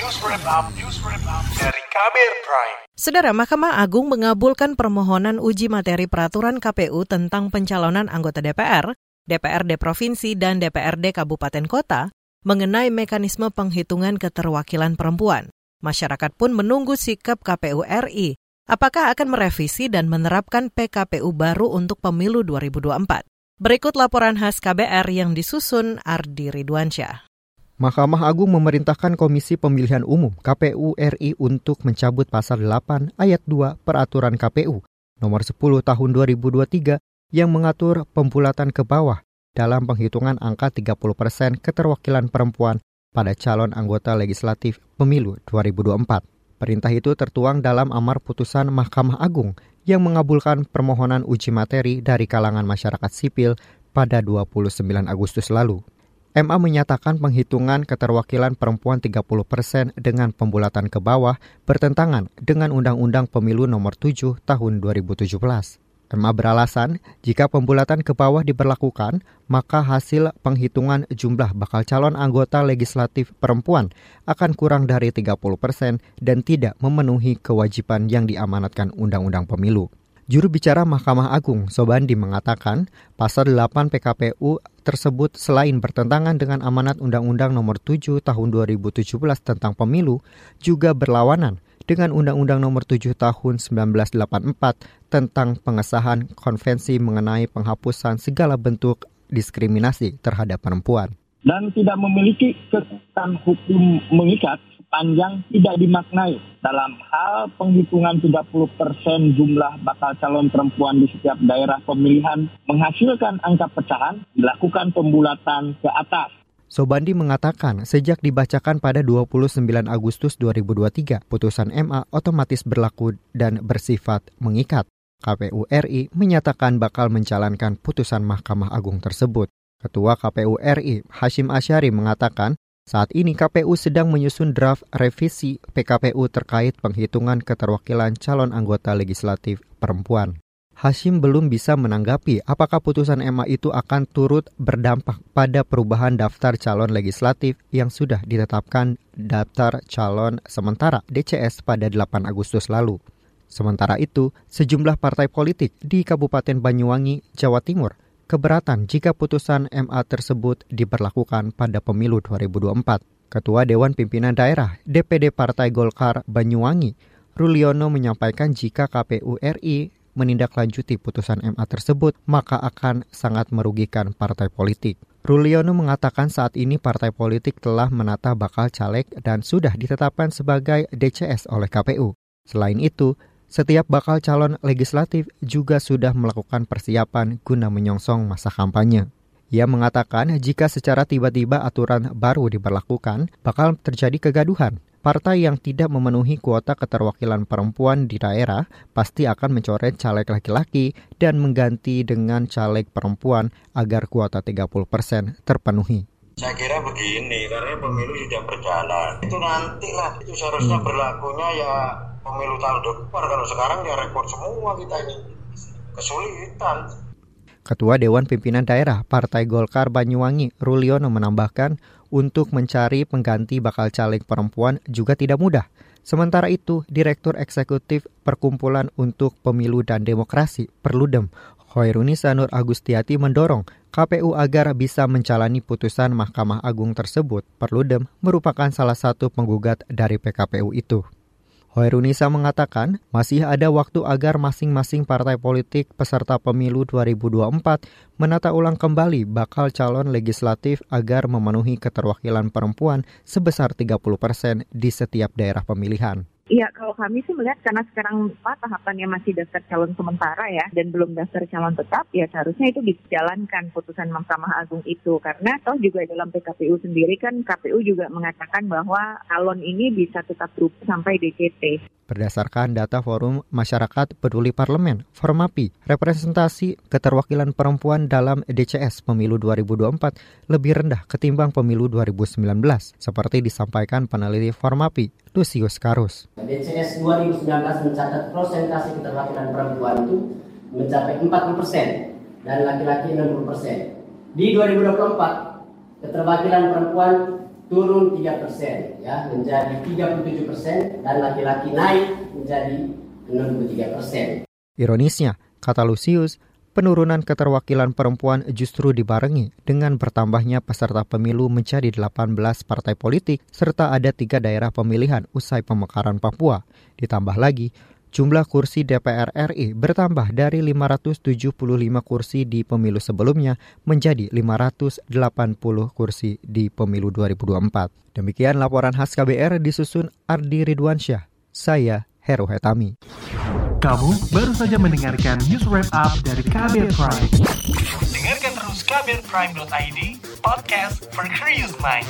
News. Saudara Mahkamah Agung mengabulkan permohonan uji materi peraturan KPU tentang pencalonan anggota DPR, DPRD Provinsi, dan DPRD Kabupaten Kota mengenai mekanisme penghitungan keterwakilan perempuan. Masyarakat pun menunggu sikap KPU RI. Apakah akan merevisi dan menerapkan PKPU baru untuk pemilu 2024? Berikut laporan khas KBR yang disusun Ardi Ridwansyah. Mahkamah Agung memerintahkan Komisi Pemilihan Umum KPU RI untuk mencabut pasal 8 ayat 2 Peraturan KPU nomor 10 tahun 2023 yang mengatur pembulatan ke bawah dalam penghitungan angka 30 persen keterwakilan perempuan pada calon anggota legislatif pemilu 2024. Perintah itu tertuang dalam amar putusan Mahkamah Agung yang mengabulkan permohonan uji materi dari kalangan masyarakat sipil pada 29 Agustus lalu. MA menyatakan penghitungan keterwakilan perempuan 30 persen dengan pembulatan ke bawah bertentangan dengan Undang-Undang Pemilu Nomor 7 Tahun 2017. MA beralasan jika pembulatan ke bawah diberlakukan, maka hasil penghitungan jumlah bakal calon anggota legislatif perempuan akan kurang dari 30 persen dan tidak memenuhi kewajiban yang diamanatkan Undang-Undang Pemilu. Juru bicara Mahkamah Agung, Sobandi, mengatakan pasal 8 PKPU tersebut selain bertentangan dengan amanat Undang-Undang Nomor 7 Tahun 2017 tentang pemilu, juga berlawanan dengan Undang-Undang Nomor 7 Tahun 1984 tentang pengesahan konvensi mengenai penghapusan segala bentuk diskriminasi terhadap perempuan. Dan tidak memiliki kekuatan hukum mengikat panjang tidak dimaknai dalam hal penghitungan 30% jumlah bakal calon perempuan di setiap daerah pemilihan menghasilkan angka pecahan dilakukan pembulatan ke atas. Sobandi mengatakan sejak dibacakan pada 29 Agustus 2023, putusan MA otomatis berlaku dan bersifat mengikat. KPU RI menyatakan bakal menjalankan putusan Mahkamah Agung tersebut. Ketua KPU RI, Hashim Asyari, mengatakan saat ini KPU sedang menyusun draft revisi PKPU terkait penghitungan keterwakilan calon anggota legislatif perempuan. Hashim belum bisa menanggapi apakah putusan MA itu akan turut berdampak pada perubahan daftar calon legislatif yang sudah ditetapkan daftar calon sementara DCS pada 8 Agustus lalu. Sementara itu, sejumlah partai politik di Kabupaten Banyuwangi, Jawa Timur keberatan jika putusan MA tersebut diberlakukan pada pemilu 2024. Ketua Dewan Pimpinan Daerah DPD Partai Golkar Banyuwangi, Ruliono menyampaikan jika KPU RI menindaklanjuti putusan MA tersebut, maka akan sangat merugikan partai politik. Ruliono mengatakan saat ini partai politik telah menata bakal caleg dan sudah ditetapkan sebagai DCS oleh KPU. Selain itu, setiap bakal calon legislatif juga sudah melakukan persiapan guna menyongsong masa kampanye. Ia mengatakan jika secara tiba-tiba aturan baru diberlakukan, bakal terjadi kegaduhan. Partai yang tidak memenuhi kuota keterwakilan perempuan di daerah pasti akan mencoret caleg laki-laki dan mengganti dengan caleg perempuan agar kuota 30% terpenuhi. Saya kira begini, karena pemilu sudah berjalan. Itu nantilah, itu seharusnya hmm. berlakunya ya pemilu tahun depan kalau sekarang ya rekor semua kita ini kesulitan Ketua Dewan Pimpinan Daerah Partai Golkar Banyuwangi Ruliono menambahkan untuk mencari pengganti bakal caleg perempuan juga tidak mudah. Sementara itu, Direktur Eksekutif Perkumpulan untuk Pemilu dan Demokrasi Perludem Hoirunisa Nur Agustiati mendorong KPU agar bisa menjalani putusan Mahkamah Agung tersebut. Perludem merupakan salah satu penggugat dari PKPU itu. Hoirunisa mengatakan masih ada waktu agar masing-masing partai politik peserta pemilu 2024 menata ulang kembali bakal calon legislatif agar memenuhi keterwakilan perempuan sebesar 30 persen di setiap daerah pemilihan. Iya, kalau kami sih melihat karena sekarang Pak tahapannya masih daftar calon sementara ya dan belum daftar calon tetap, ya seharusnya itu dijalankan putusan Mahkamah Agung itu karena toh juga dalam PKPU sendiri kan KPU juga mengatakan bahwa calon ini bisa tetap sampai DCT. Berdasarkan data Forum Masyarakat Peduli Parlemen, Formapi, representasi keterwakilan perempuan dalam DCS pemilu 2024 lebih rendah ketimbang pemilu 2019, seperti disampaikan peneliti Formapi, Lucius Karus. DCS 2019 mencatat prosentase keterwakilan perempuan itu mencapai 40 persen dan laki-laki 60 persen. Di 2024, keterwakilan perempuan turun 3 persen ya menjadi 37 persen dan laki-laki naik menjadi 63 persen. Ironisnya, kata Lucius, penurunan keterwakilan perempuan justru dibarengi dengan bertambahnya peserta pemilu menjadi 18 partai politik serta ada tiga daerah pemilihan usai pemekaran Papua. Ditambah lagi, jumlah kursi DPR RI bertambah dari 575 kursi di pemilu sebelumnya menjadi 580 kursi di pemilu 2024. Demikian laporan khas KBR disusun Ardi Ridwansyah. Saya Heru Hetami. Kamu baru saja mendengarkan news wrap up dari KBR Prime. Dengarkan terus kbrprime.id, podcast for curious mind.